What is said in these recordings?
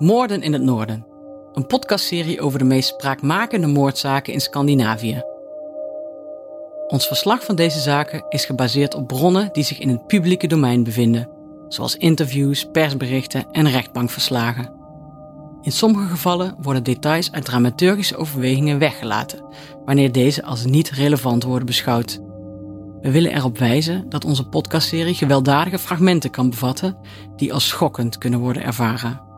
Moorden in het Noorden, een podcastserie over de meest spraakmakende moordzaken in Scandinavië. Ons verslag van deze zaken is gebaseerd op bronnen die zich in het publieke domein bevinden, zoals interviews, persberichten en rechtbankverslagen. In sommige gevallen worden details uit dramaturgische overwegingen weggelaten, wanneer deze als niet relevant worden beschouwd. We willen erop wijzen dat onze podcastserie gewelddadige fragmenten kan bevatten die als schokkend kunnen worden ervaren.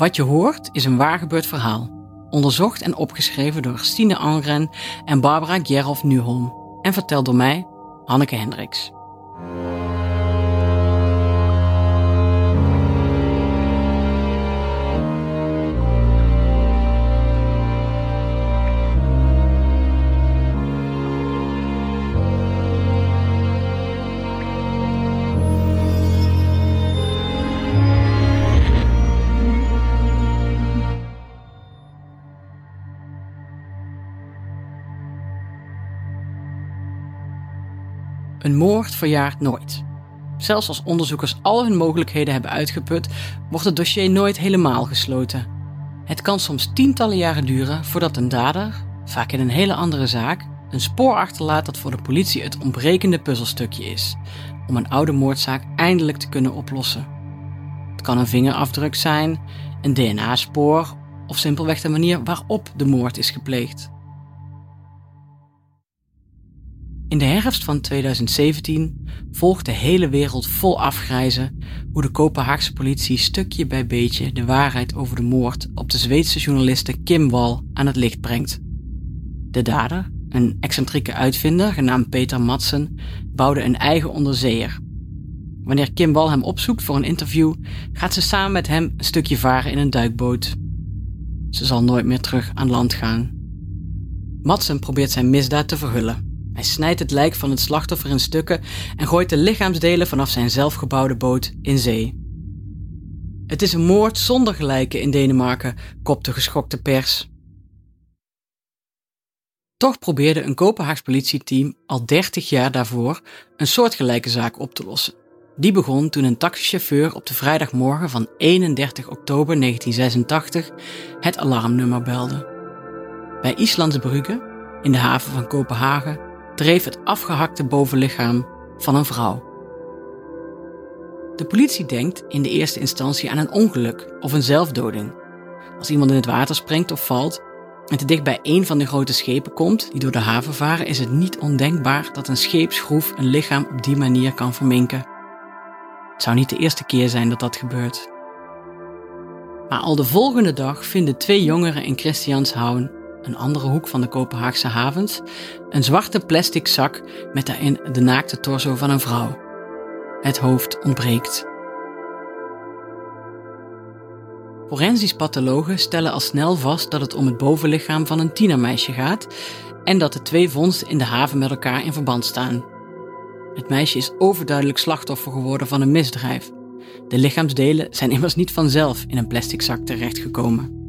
Wat je hoort is een waargebeurd verhaal, onderzocht en opgeschreven door Stine Angren en Barbara Gerhoff Nuholm en verteld door mij, Hanneke Hendricks. Een moord verjaart nooit. Zelfs als onderzoekers al hun mogelijkheden hebben uitgeput, wordt het dossier nooit helemaal gesloten. Het kan soms tientallen jaren duren voordat een dader, vaak in een hele andere zaak, een spoor achterlaat dat voor de politie het ontbrekende puzzelstukje is, om een oude moordzaak eindelijk te kunnen oplossen. Het kan een vingerafdruk zijn, een DNA-spoor of simpelweg de manier waarop de moord is gepleegd. In de herfst van 2017 volgt de hele wereld vol afgrijzen hoe de Kopenhaagse politie stukje bij beetje de waarheid over de moord op de Zweedse journaliste Kim Wall aan het licht brengt. De dader, een excentrieke uitvinder genaamd Peter Madsen, bouwde een eigen onderzeeër. Wanneer Kim Wall hem opzoekt voor een interview, gaat ze samen met hem een stukje varen in een duikboot. Ze zal nooit meer terug aan land gaan. Madsen probeert zijn misdaad te verhullen. Hij snijdt het lijk van het slachtoffer in stukken en gooit de lichaamsdelen vanaf zijn zelfgebouwde boot in zee. Het is een moord zonder gelijke in Denemarken, kopt de geschokte pers. Toch probeerde een Kopenhaags politieteam al 30 jaar daarvoor een soortgelijke zaak op te lossen. Die begon toen een taxichauffeur op de vrijdagmorgen van 31 oktober 1986 het alarmnummer belde. Bij Islandsbrugge, in de haven van Kopenhagen, dreef het afgehakte bovenlichaam van een vrouw. De politie denkt in de eerste instantie aan een ongeluk of een zelfdoding. Als iemand in het water springt of valt en te dicht bij een van de grote schepen komt die door de haven varen, is het niet ondenkbaar dat een scheepsgroef een lichaam op die manier kan verminken. Het zou niet de eerste keer zijn dat dat gebeurt. Maar al de volgende dag vinden twee jongeren in Christianshavn een andere hoek van de Kopenhaagse havens, een zwarte plastic zak met daarin de naakte torso van een vrouw. Het hoofd ontbreekt. Forensisch pathologen stellen al snel vast dat het om het bovenlichaam van een tienermeisje gaat en dat de twee vondsten in de haven met elkaar in verband staan. Het meisje is overduidelijk slachtoffer geworden van een misdrijf. De lichaamsdelen zijn immers niet vanzelf in een plastic zak terechtgekomen.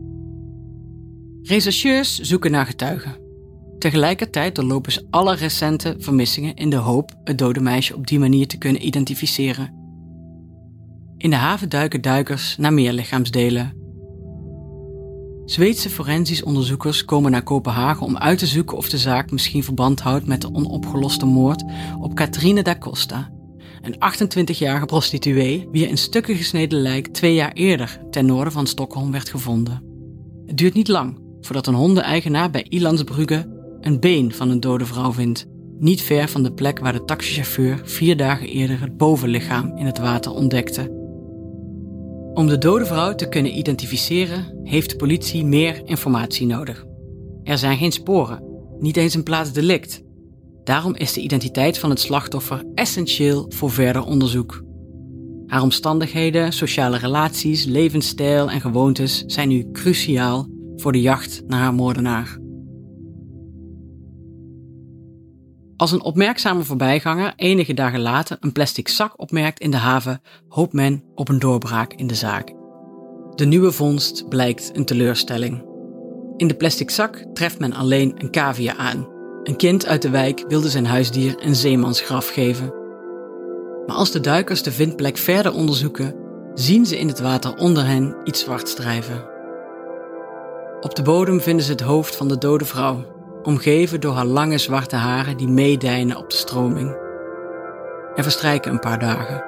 Rechercheurs zoeken naar getuigen. Tegelijkertijd doorlopen ze alle recente vermissingen in de hoop het dode meisje op die manier te kunnen identificeren. In de haven duiken duikers naar meer lichaamsdelen. Zweedse forensisch onderzoekers komen naar Kopenhagen om uit te zoeken of de zaak misschien verband houdt met de onopgeloste moord op Catherine da Costa, een 28-jarige prostituee wie een stukken gesneden lijk twee jaar eerder ten noorden van Stockholm werd gevonden. Het duurt niet lang voordat een hondeneigenaar bij Ilandsbrugge een been van een dode vrouw vindt, niet ver van de plek waar de taxichauffeur vier dagen eerder het bovenlichaam in het water ontdekte. Om de dode vrouw te kunnen identificeren, heeft de politie meer informatie nodig. Er zijn geen sporen, niet eens een plaatsdelict. Daarom is de identiteit van het slachtoffer essentieel voor verder onderzoek. Haar omstandigheden, sociale relaties, levensstijl en gewoontes zijn nu cruciaal voor de jacht naar haar moordenaar. Als een opmerkzame voorbijganger enige dagen later een plastic zak opmerkt in de haven, hoopt men op een doorbraak in de zaak. De nieuwe vondst blijkt een teleurstelling. In de plastic zak treft men alleen een cavia aan. Een kind uit de wijk wilde zijn huisdier een zeemansgraf geven. Maar als de duikers de vindplek verder onderzoeken, zien ze in het water onder hen iets zwart drijven. Op de bodem vinden ze het hoofd van de dode vrouw, omgeven door haar lange zwarte haren die meedijnen op de stroming. Er verstrijken een paar dagen.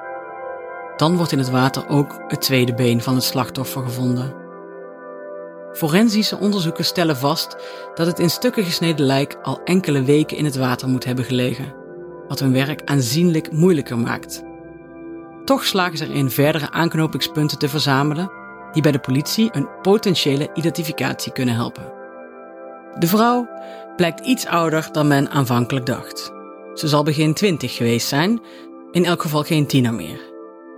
Dan wordt in het water ook het tweede been van het slachtoffer gevonden. Forensische onderzoekers stellen vast dat het in stukken gesneden lijk al enkele weken in het water moet hebben gelegen, wat hun werk aanzienlijk moeilijker maakt. Toch slagen ze erin verdere aanknopingspunten te verzamelen die bij de politie een potentiële identificatie kunnen helpen. De vrouw blijkt iets ouder dan men aanvankelijk dacht. Ze zal begin 20 geweest zijn, in elk geval geen tiener meer.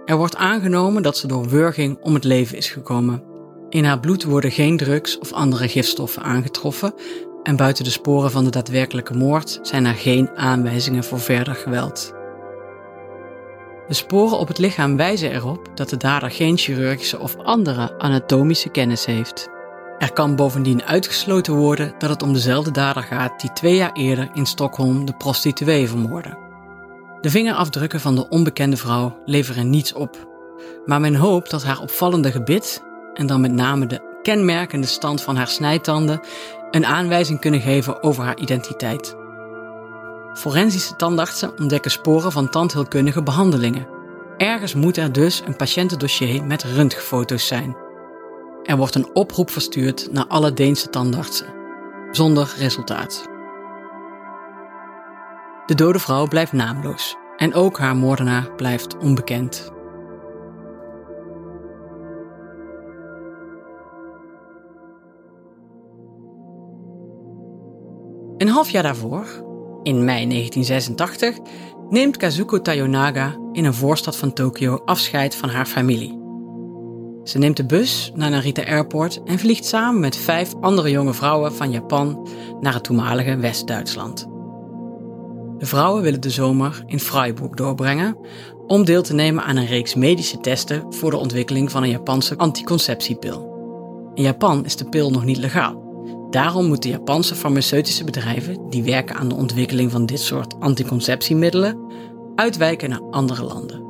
Er wordt aangenomen dat ze door wurging om het leven is gekomen. In haar bloed worden geen drugs of andere gifstoffen aangetroffen en buiten de sporen van de daadwerkelijke moord zijn er geen aanwijzingen voor verder geweld. De sporen op het lichaam wijzen erop dat de dader geen chirurgische of andere anatomische kennis heeft. Er kan bovendien uitgesloten worden dat het om dezelfde dader gaat die twee jaar eerder in Stockholm de prostituee vermoordde. De vingerafdrukken van de onbekende vrouw leveren niets op, maar men hoopt dat haar opvallende gebit en dan met name de kenmerkende stand van haar snijtanden een aanwijzing kunnen geven over haar identiteit. Forensische tandartsen ontdekken sporen van tandheelkundige behandelingen. Ergens moet er dus een patiëntendossier met röntgenfoto's zijn. Er wordt een oproep verstuurd naar alle Deense tandartsen, zonder resultaat. De dode vrouw blijft naamloos en ook haar moordenaar blijft onbekend. Een half jaar daarvoor, in mei 1986, neemt Kazuko Tayonaga in een voorstad van Tokio afscheid van haar familie. Ze neemt de bus naar Narita Airport en vliegt samen met vijf andere jonge vrouwen van Japan naar het toenmalige West-Duitsland. De vrouwen willen de zomer in Freiburg doorbrengen om deel te nemen aan een reeks medische testen voor de ontwikkeling van een Japanse anticonceptiepil. In Japan is de pil nog niet legaal. Daarom moeten Japanse farmaceutische bedrijven die werken aan de ontwikkeling van dit soort anticonceptiemiddelen uitwijken naar andere landen.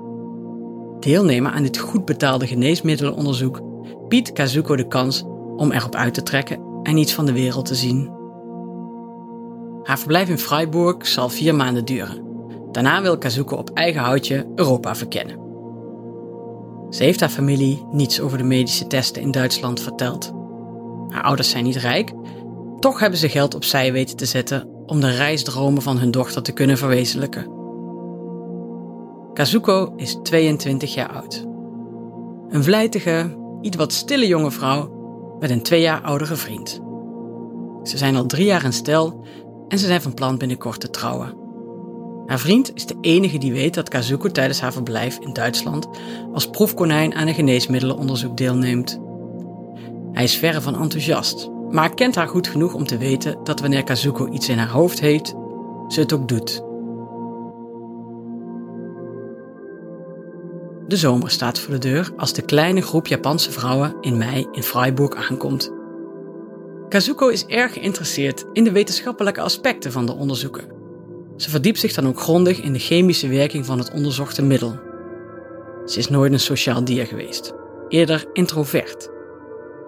Deelnemen aan dit goed betaalde geneesmiddelenonderzoek biedt Kazuko de kans om erop uit te trekken en iets van de wereld te zien. Haar verblijf in Freiburg zal vier maanden duren. Daarna wil Kazuko op eigen houtje Europa verkennen. Ze heeft haar familie niets over de medische testen in Duitsland verteld. Haar ouders zijn niet rijk, toch hebben ze geld opzij weten te zetten om de reisdromen van hun dochter te kunnen verwezenlijken. Kazuko is 22 jaar oud. Een vlijtige, iets wat stille jonge vrouw met een twee jaar oudere vriend. Ze zijn al drie jaar in stel en ze zijn van plan binnenkort te trouwen. Haar vriend is de enige die weet dat Kazuko tijdens haar verblijf in Duitsland als proefkonijn aan een geneesmiddelenonderzoek deelneemt. Hij is verre van enthousiast, maar kent haar goed genoeg om te weten dat wanneer Kazuko iets in haar hoofd heeft, ze het ook doet. De zomer staat voor de deur als de kleine groep Japanse vrouwen in mei in Freiburg aankomt. Kazuko is erg geïnteresseerd in de wetenschappelijke aspecten van de onderzoeken. Ze verdiept zich dan ook grondig in de chemische werking van het onderzochte middel. Ze is nooit een sociaal dier geweest, eerder introvert.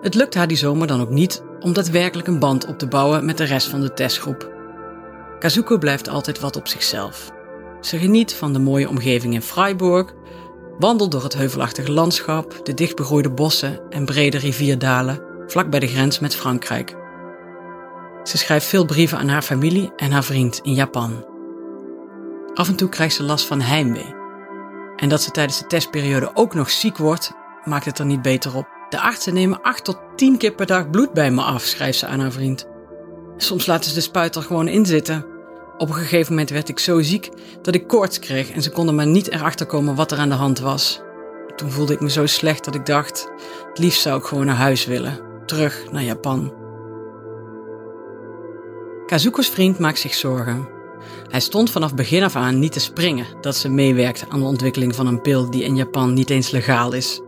Het lukt haar die zomer dan ook niet om daadwerkelijk een band op te bouwen met de rest van de testgroep. Kazuko blijft altijd wat op zichzelf. Ze geniet van de mooie omgeving in Freiburg, wandelt door het heuvelachtige landschap, de dichtbegroeide bossen en brede rivierdalen vlak bij de grens met Frankrijk. Ze schrijft veel brieven aan haar familie en haar vriend in Japan. Af en toe krijgt ze last van heimwee. En dat ze tijdens de testperiode ook nog ziek wordt, maakt het er niet beter op. De artsen nemen 8 tot 10 keer per dag bloed bij me af, schrijft ze aan haar vriend. Soms laten ze de spuit er gewoon in zitten. Op een gegeven moment werd ik zo ziek dat ik koorts kreeg en ze konden maar niet erachter komen wat er aan de hand was. Toen voelde ik me zo slecht dat ik dacht: het liefst zou ik gewoon naar huis willen, terug naar Japan. Kazuko's vriend maakt zich zorgen. Hij stond vanaf begin af aan niet te springen dat ze meewerkte aan de ontwikkeling van een pil die in Japan niet eens legaal is.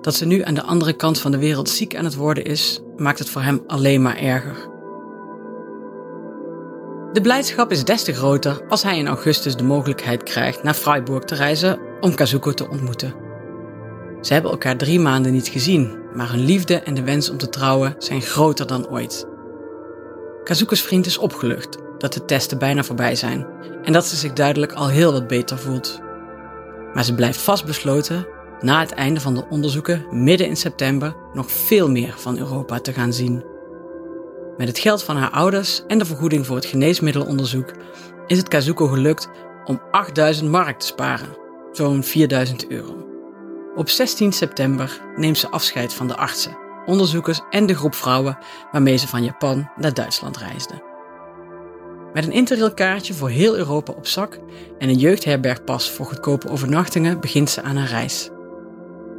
Dat ze nu aan de andere kant van de wereld ziek aan het worden is, maakt het voor hem alleen maar erger. De blijdschap is des te groter als hij in augustus de mogelijkheid krijgt naar Freiburg te reizen om Kazuko te ontmoeten. Ze hebben elkaar drie maanden niet gezien, maar hun liefde en de wens om te trouwen zijn groter dan ooit. Kazuko's vriend is opgelucht dat de testen bijna voorbij zijn en dat ze zich duidelijk al heel wat beter voelt. Maar ze blijft vastbesloten na het einde van de onderzoeken midden in september nog veel meer van Europa te gaan zien. Met het geld van haar ouders en de vergoeding voor het geneesmiddelonderzoek is het Kazuko gelukt om 8000 mark te sparen, zo'n 4000 euro. Op 16 september neemt ze afscheid van de artsen, onderzoekers en de groep vrouwen waarmee ze van Japan naar Duitsland reisden. Met een interrailkaartje voor heel Europa op zak en een jeugdherbergpas voor goedkope overnachtingen begint ze aan haar reis.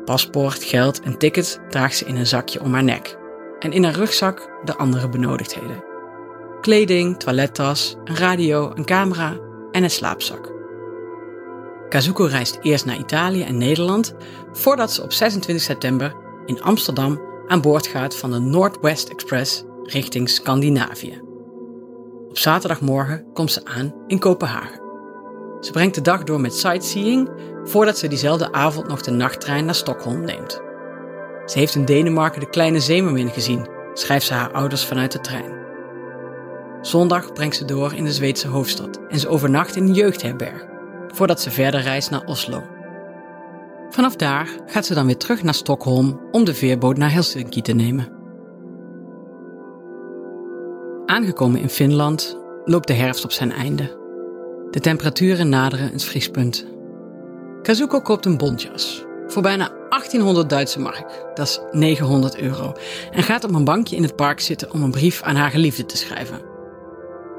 Paspoort, geld en tickets draagt ze in een zakje om haar nek. En in haar rugzak de andere benodigdheden. Kleding, toilettas, een radio, een camera en een slaapzak. Kazuko reist eerst naar Italië en Nederland voordat ze op 26 september in Amsterdam aan boord gaat van de Northwest Express richting Scandinavië. Op zaterdagmorgen komt ze aan in Kopenhagen. Ze brengt de dag door met sightseeing voordat ze diezelfde avond nog de nachttrein naar Stockholm neemt. Ze heeft in Denemarken de kleine zeemermin gezien, schrijft ze haar ouders vanuit de trein. Zondag brengt ze door in de Zweedse hoofdstad en ze overnacht in een jeugdherberg, voordat ze verder reist naar Oslo. Vanaf daar gaat ze dan weer terug naar Stockholm om de veerboot naar Helsinki te nemen. Aangekomen in Finland loopt de herfst op zijn einde. De temperaturen naderen het vriespunt. Kazuko koopt een bontjas voor bijna 1800 Duitse mark, dat is 900 euro, en gaat op een bankje in het park zitten om een brief aan haar geliefde te schrijven.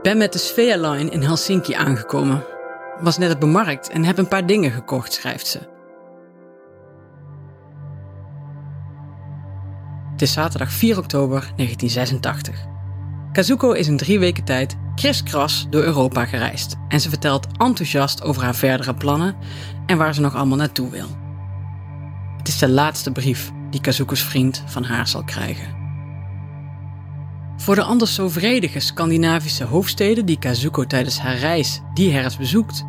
Ben met de Svea Line in Helsinki aangekomen. Was net op de markt en heb een paar dingen gekocht, schrijft ze. Het is zaterdag 4 oktober 1986. Kazuko is in drie weken tijd kriskras door Europa gereisd en ze vertelt enthousiast over haar verdere plannen en waar ze nog allemaal naartoe wil. Het is de laatste brief die Kazuko's vriend van haar zal krijgen. Voor de anders zo vredige Scandinavische hoofdsteden die Kazuko tijdens haar reis die herfst bezoekt,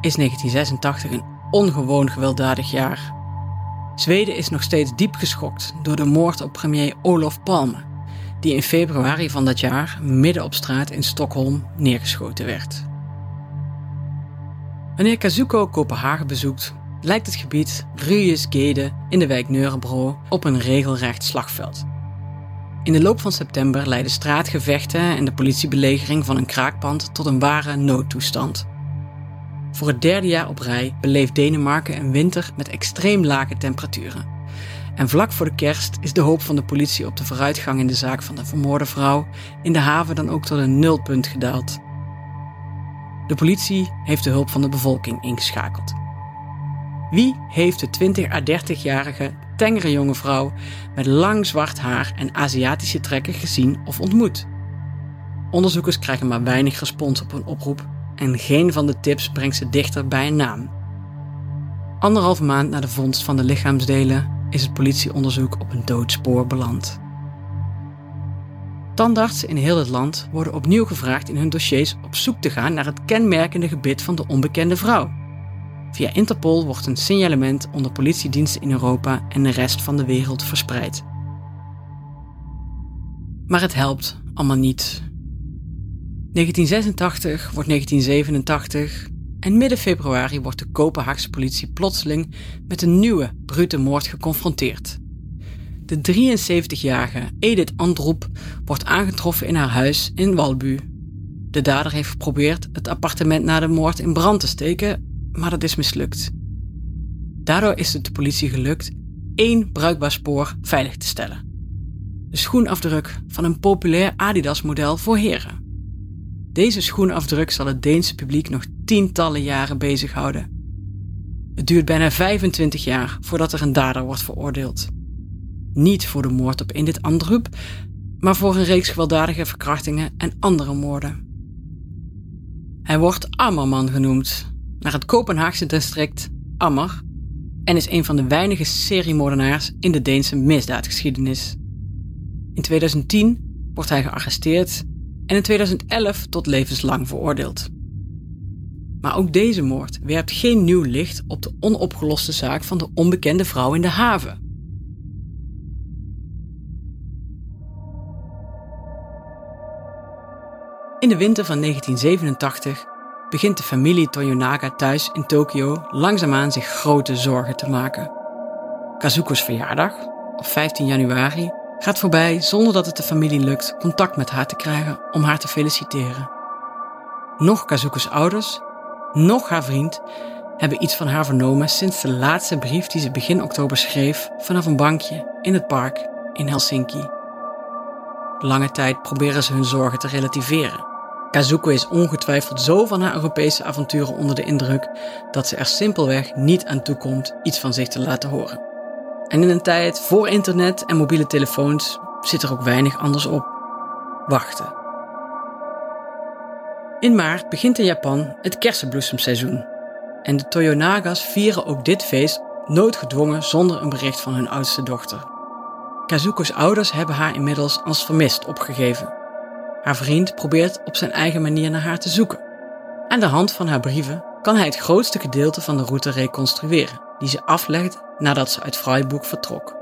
is 1986 een ongewoon gewelddadig jaar. Zweden is nog steeds diep geschokt door de moord op premier Olof Palme die in februari van dat jaar midden op straat in Stockholm neergeschoten werd. Wanneer Kazuko Kopenhagen bezoekt, lijkt het gebied Ryesgede in de wijk Neurebro op een regelrecht slagveld. In de loop van september leidden straatgevechten en de politiebelegering van een kraakpand tot een ware noodtoestand. Voor het derde jaar op rij beleeft Denemarken een winter met extreem lage temperaturen. En vlak voor de kerst is de hoop van de politie op de vooruitgang in de zaak van de vermoorde vrouw in de haven dan ook tot een nulpunt gedaald. De politie heeft de hulp van de bevolking ingeschakeld. Wie heeft de 20 à 30-jarige tengere jonge vrouw met lang zwart haar en Aziatische trekken gezien of ontmoet? Onderzoekers krijgen maar weinig respons op hun oproep en geen van de tips brengt ze dichter bij een naam. Anderhalve maand na de vondst van de lichaamsdelen is het politieonderzoek op een doodspoor beland. Tandartsen in heel het land worden opnieuw gevraagd in hun dossiers op zoek te gaan naar het kenmerkende gebit van de onbekende vrouw. Via Interpol wordt een signalement onder politiediensten in Europa en de rest van de wereld verspreid. Maar het helpt allemaal niet. 1986 wordt 1987 en midden februari wordt de Kopenhaagse politie plotseling met een nieuwe brute moord geconfronteerd. De 73-jarige Edith Androep wordt aangetroffen in haar huis in Walbu. De dader heeft geprobeerd het appartement na de moord in brand te steken, maar dat is mislukt. Daardoor is het de politie gelukt één bruikbaar spoor veilig te stellen. De schoenafdruk van een populair Adidas-model voor heren. Deze schoenafdruk zal het Deense publiek nog tientallen jaren bezighouden. Het duurt bijna 25 jaar voordat er een dader wordt veroordeeld. Niet voor de moord op Indit Andrup, maar voor een reeks gewelddadige verkrachtingen en andere moorden. Hij wordt Ammerman genoemd, naar het Kopenhaagse district Ammer, en is een van de weinige seriemoordenaars in de Deense misdaadgeschiedenis. In 2010 wordt hij gearresteerd en in 2011 tot levenslang veroordeeld. Maar ook deze moord werpt geen nieuw licht op de onopgeloste zaak van de onbekende vrouw in de haven. In de winter van 1987 begint de familie Toyonaga thuis in Tokio langzaamaan zich grote zorgen te maken. Kazuko's verjaardag, op 15 januari, gaat voorbij zonder dat het de familie lukt contact met haar te krijgen om haar te feliciteren. Nog Kazuko's ouders, nog haar vriend hebben iets van haar vernomen sinds de laatste brief die ze begin oktober schreef vanaf een bankje in het park in Helsinki. Lange tijd proberen ze hun zorgen te relativeren. Kazuko is ongetwijfeld zo van haar Europese avonturen onder de indruk dat ze er simpelweg niet aan toekomt iets van zich te laten horen. En in een tijd voor internet en mobiele telefoons zit er ook weinig anders op. Wachten. In maart begint in Japan het kersenbloesemseizoen. En de Toyonagas vieren ook dit feest noodgedwongen zonder een bericht van hun oudste dochter. Kazuko's ouders hebben haar inmiddels als vermist opgegeven. Haar vriend probeert op zijn eigen manier naar haar te zoeken. Aan de hand van haar brieven kan hij het grootste gedeelte van de route reconstrueren, die ze aflegt nadat ze uit Freiburg vertrok.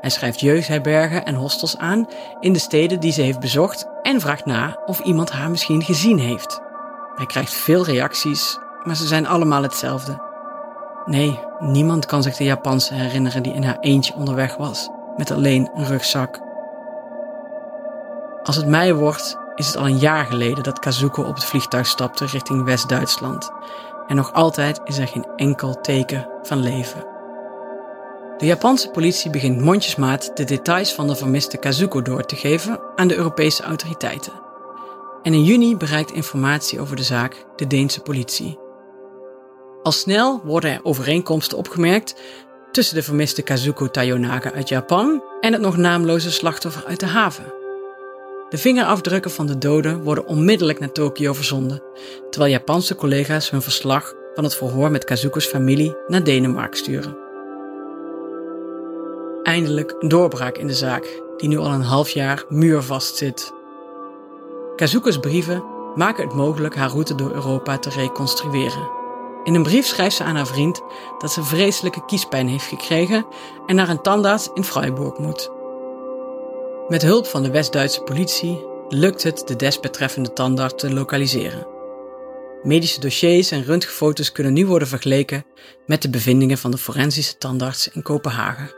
Hij schrijft jeugdherbergen en hostels aan in de steden die ze heeft bezocht en vraagt na of iemand haar misschien gezien heeft. Hij krijgt veel reacties, maar ze zijn allemaal hetzelfde. Nee, niemand kan zich de Japanse herinneren die in haar eentje onderweg was, met alleen een rugzak. Als het mei wordt, is het al een jaar geleden dat Kazuko op het vliegtuig stapte richting West-Duitsland. En nog altijd is er geen enkel teken van leven. De Japanse politie begint mondjesmaat de details van de vermiste Kazuko door te geven aan de Europese autoriteiten. En in juni bereikt informatie over de zaak de Deense politie. Al snel worden er overeenkomsten opgemerkt tussen de vermiste Kazuko Tayonaga uit Japan en het nog naamloze slachtoffer uit de haven. De vingerafdrukken van de doden worden onmiddellijk naar Tokio verzonden, terwijl Japanse collega's hun verslag van het verhoor met Kazuko's familie naar Denemarken sturen. Eindelijk een doorbraak in de zaak, die nu al een half jaar muurvast zit. Kazuko's brieven maken het mogelijk haar route door Europa te reconstrueren. In een brief schrijft ze aan haar vriend dat ze vreselijke kiespijn heeft gekregen en naar een tandarts in Freiburg moet. Met hulp van de West-Duitse politie lukt het de desbetreffende tandarts te lokaliseren. Medische dossiers en röntgenfoto's kunnen nu worden vergeleken met de bevindingen van de forensische tandarts in Kopenhagen.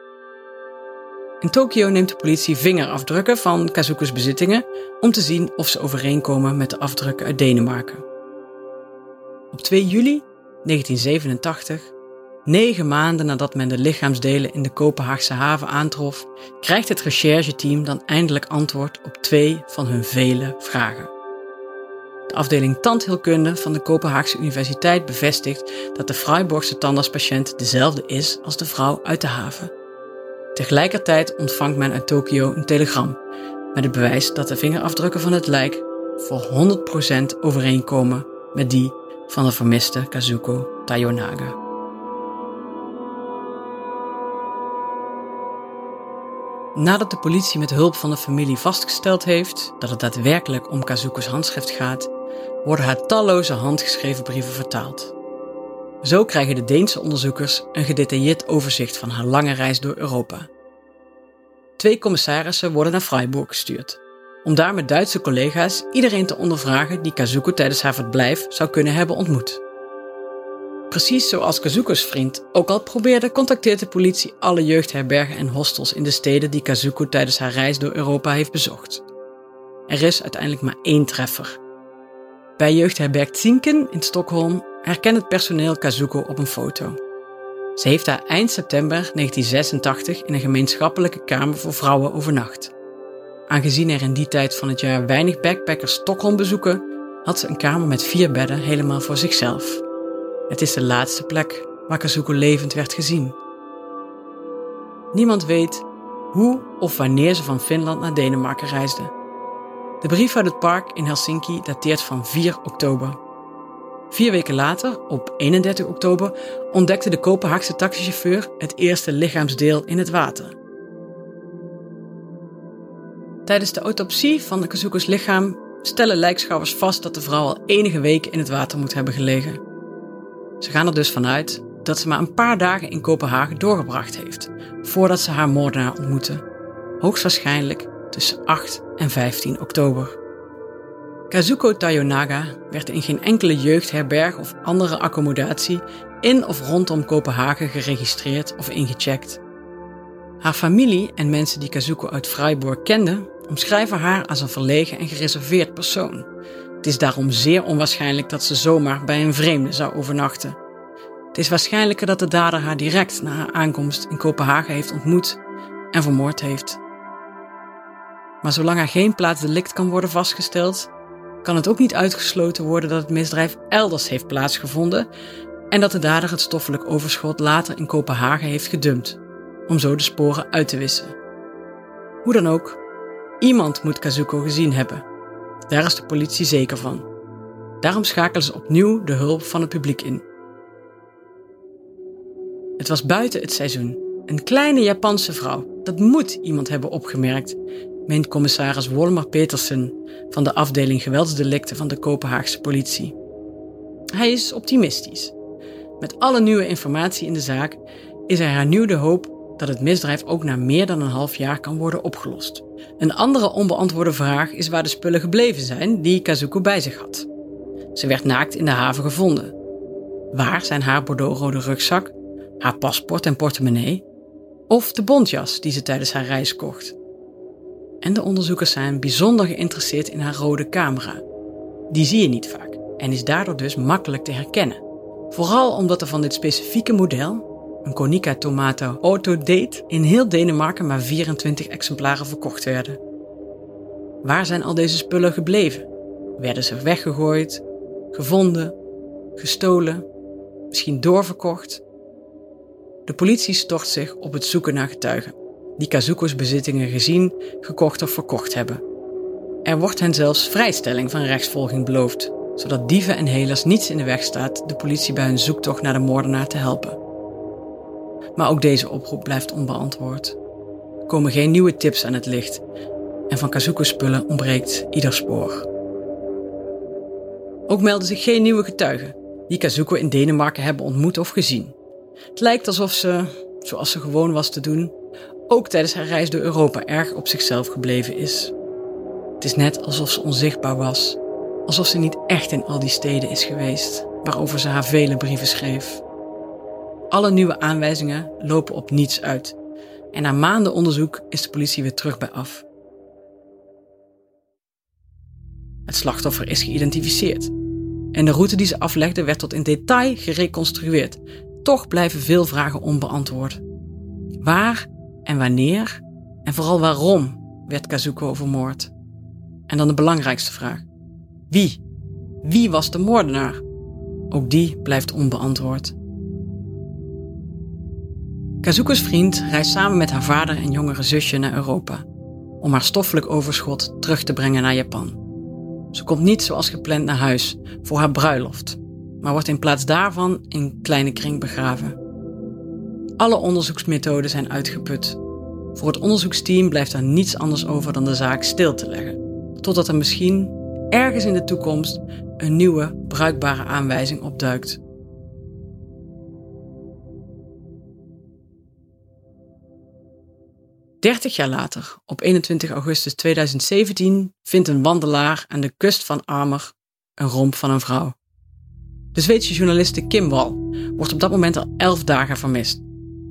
In Tokio neemt de politie vingerafdrukken van Kazuko's bezittingen om te zien of ze overeenkomen met de afdrukken uit Denemarken. Op 2 juli 1987 Negen maanden nadat men de lichaamsdelen in de Kopenhaagse haven aantrof, krijgt het rechercheteam dan eindelijk antwoord op twee van hun vele vragen. De afdeling tandheelkunde van de Kopenhaagse Universiteit bevestigt dat de Freiburgse tandartspatiënt dezelfde is als de vrouw uit de haven. Tegelijkertijd ontvangt men uit Tokio een telegram met het bewijs dat de vingerafdrukken van het lijk voor 100% overeenkomen met die van de vermiste Kazuko Tayonaga. Nadat de politie met hulp van de familie vastgesteld heeft dat het daadwerkelijk om Kazuko's handschrift gaat, worden haar talloze handgeschreven brieven vertaald. Zo krijgen de Deense onderzoekers een gedetailleerd overzicht van haar lange reis door Europa. Twee commissarissen worden naar Freiburg gestuurd, om daar met Duitse collega's iedereen te ondervragen die Kazuko tijdens haar verblijf zou kunnen hebben ontmoet. Precies zoals Kazuko's vriend ook al probeerde, contacteert de politie alle jeugdherbergen en hostels in de steden die Kazuko tijdens haar reis door Europa heeft bezocht. Er is uiteindelijk maar één treffer. Bij jeugdherberg Zinken in Stockholm herkent het personeel Kazuko op een foto. Ze heeft daar eind september 1986 in een gemeenschappelijke kamer voor vrouwen overnacht. Aangezien er in die tijd van het jaar weinig backpackers Stockholm bezoeken, had ze een kamer met vier bedden helemaal voor zichzelf. Het is de laatste plek waar Kazuko levend werd gezien. Niemand weet hoe of wanneer ze van Finland naar Denemarken reisde. De brief uit het park in Helsinki dateert van 4 oktober. Vier weken later, op 31 oktober, ontdekte de Kopenhaagse taxichauffeur het eerste lichaamsdeel in het water. Tijdens de autopsie van de Kazuko's lichaam stellen lijkschouwers vast dat de vrouw al enige weken in het water moet hebben gelegen. Ze gaan er dus vanuit dat ze maar een paar dagen in Kopenhagen doorgebracht heeft, voordat ze haar moordenaar ontmoette. Hoogstwaarschijnlijk tussen 8 en 15 oktober. Kazuko Tayonaga werd in geen enkele jeugdherberg of andere accommodatie in of rondom Kopenhagen geregistreerd of ingecheckt. Haar familie en mensen die Kazuko uit Freiburg kenden, omschrijven haar als een verlegen en gereserveerd persoon. Het is daarom zeer onwaarschijnlijk dat ze zomaar bij een vreemde zou overnachten. Het is waarschijnlijker dat de dader haar direct na haar aankomst in Kopenhagen heeft ontmoet en vermoord heeft. Maar zolang er geen plaatsdelict kan worden vastgesteld, kan het ook niet uitgesloten worden dat het misdrijf elders heeft plaatsgevonden en dat de dader het stoffelijk overschot later in Kopenhagen heeft gedumpt, om zo de sporen uit te wissen. Hoe dan ook, iemand moet Kazuko gezien hebben. Daar is de politie zeker van. Daarom schakelen ze opnieuw de hulp van het publiek in. Het was buiten het seizoen. Een kleine Japanse vrouw. Dat moet iemand hebben opgemerkt, meent commissaris Wolmer Petersen van de afdeling geweldsdelicten van de Kopenhaagse politie. Hij is optimistisch. Met alle nieuwe informatie in de zaak is er hernieuwde hoop dat het misdrijf ook na meer dan een half jaar kan worden opgelost. Een andere onbeantwoorde vraag is waar de spullen gebleven zijn die Kazuko bij zich had. Ze werd naakt in de haven gevonden. Waar zijn haar bordeauxrode rugzak, haar paspoort en portemonnee of de bontjas die ze tijdens haar reis kocht? En de onderzoekers zijn bijzonder geïnteresseerd in haar rode camera. Die zie je niet vaak en is daardoor dus makkelijk te herkennen. Vooral omdat er van dit specifieke model, een Konica Tomato Auto Date, in heel Denemarken maar 24 exemplaren verkocht werden. Waar zijn al deze spullen gebleven? Werden ze weggegooid, gevonden, gestolen, misschien doorverkocht? De politie stort zich op het zoeken naar getuigen die Kazuko's bezittingen gezien, gekocht of verkocht hebben. Er wordt hen zelfs vrijstelling van rechtsvolging beloofd, zodat dieven en helers niets in de weg staat de politie bij hun zoektocht naar de moordenaar te helpen. Maar ook deze oproep blijft onbeantwoord. Er komen geen nieuwe tips aan het licht en van Kazuko's spullen ontbreekt ieder spoor. Ook melden zich geen nieuwe getuigen die Kazuko in Denemarken hebben ontmoet of gezien. Het lijkt alsof ze, zoals ze gewoon was te doen, ook tijdens haar reis door Europa erg op zichzelf gebleven is. Het is net alsof ze onzichtbaar was, alsof ze niet echt in al die steden is geweest, waarover ze haar vele brieven schreef. Alle nieuwe aanwijzingen lopen op niets uit en na maanden onderzoek is de politie weer terug bij af. Het slachtoffer is geïdentificeerd en de route die ze aflegde werd tot in detail gereconstrueerd. Toch blijven veel vragen onbeantwoord. Waar en wanneer en vooral waarom werd Kazuko vermoord? En dan de belangrijkste vraag: wie? Wie was de moordenaar? Ook die blijft onbeantwoord. Kazuko's vriend reist samen met haar vader en jongere zusje naar Europa om haar stoffelijk overschot terug te brengen naar Japan. Ze komt niet zoals gepland naar huis voor haar bruiloft, maar wordt in plaats daarvan in kleine kring begraven. Alle onderzoeksmethoden zijn uitgeput. Voor het onderzoeksteam blijft er niets anders over dan de zaak stil te leggen, totdat er misschien ergens in de toekomst een nieuwe, bruikbare aanwijzing opduikt. Dertig jaar later, op 21 augustus 2017, vindt een wandelaar aan de kust van Armer een romp van een vrouw. De Zweedse journaliste Kim Wall wordt op dat moment al elf dagen vermist.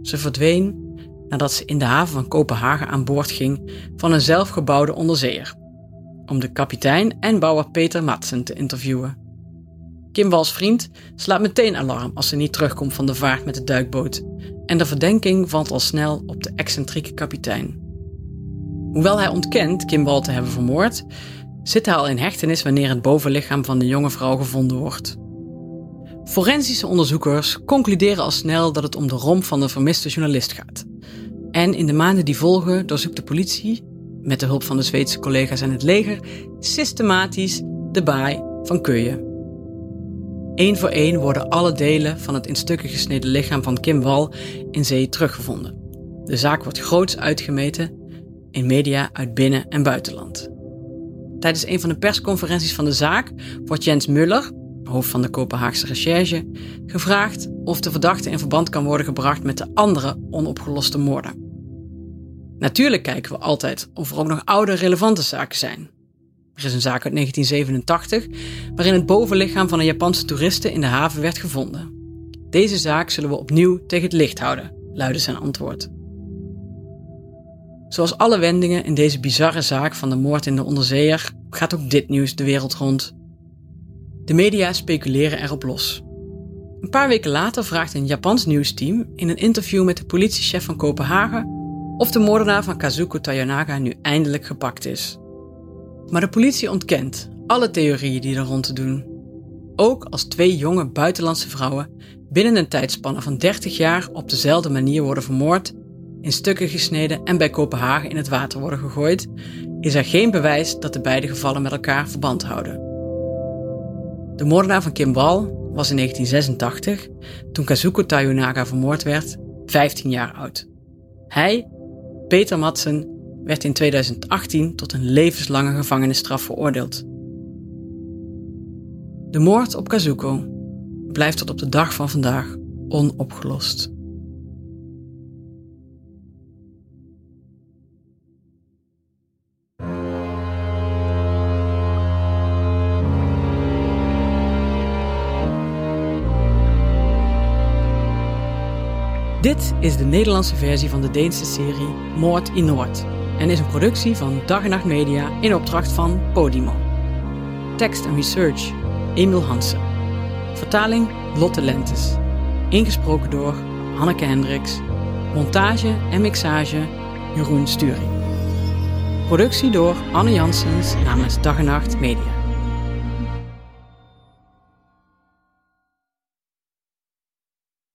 Ze verdween nadat ze in de haven van Kopenhagen aan boord ging van een zelfgebouwde onderzeeër, om de kapitein en bouwer Peter Madsen te interviewen. Kim Wals vriend slaat meteen alarm als ze niet terugkomt van de vaart met de duikboot en de verdenking valt al snel op de excentrieke kapitein. Hoewel hij ontkent Kim Wal te hebben vermoord, zit hij al in hechtenis wanneer het bovenlichaam van de jonge vrouw gevonden wordt. Forensische onderzoekers concluderen al snel dat het om de romp van de vermiste journalist gaat. En in de maanden die volgen doorzoekt de politie, met de hulp van de Zweedse collega's en het leger, systematisch de baai van Keuyen. Eén voor één worden alle delen van het in stukken gesneden lichaam van Kim Wal in zee teruggevonden. De zaak wordt groots uitgemeten in media uit binnen- en buitenland. Tijdens een van de persconferenties van de zaak wordt Jens Muller, hoofd van de Kopenhaagse recherche, gevraagd of de verdachte in verband kan worden gebracht met de andere onopgeloste moorden. Natuurlijk kijken we altijd of er ook nog oude relevante zaken zijn. Er is een zaak uit 1987 waarin het bovenlichaam van een Japanse toeriste in de haven werd gevonden. Deze zaak zullen we opnieuw tegen het licht houden, luidde zijn antwoord. Zoals alle wendingen in deze bizarre zaak van de moord in de onderzeeër gaat ook dit nieuws de wereld rond. De media speculeren erop los. Een paar weken later vraagt een Japans nieuwsteam in een interview met de politiechef van Kopenhagen of de moordenaar van Kazuko Tayanaga nu eindelijk gepakt is. Maar de politie ontkent alle theorieën die er rond te doen. Ook als twee jonge buitenlandse vrouwen binnen een tijdspanne van 30 jaar op dezelfde manier worden vermoord, in stukken gesneden en bij Kopenhagen in het water worden gegooid, is er geen bewijs dat de beide gevallen met elkaar verband houden. De moordenaar van Kim Wall was in 1986, toen Kazuko Tayunaga vermoord werd, 15 jaar oud. Hij, Peter Madsen, werd in 2018 tot een levenslange gevangenisstraf veroordeeld. De moord op Kazuko blijft tot op de dag van vandaag onopgelost. Dit is de Nederlandse versie van de Deense serie Moord in Noord en is een productie van Dag en Nacht Media in opdracht van Podimo. Tekst en research Emil Hansen. Vertaling Lotte Lentes. Ingesproken door Hanneke Hendricks. Montage en mixage Jeroen Sturing. Productie door Anne Janssens namens Dag en Nacht Media.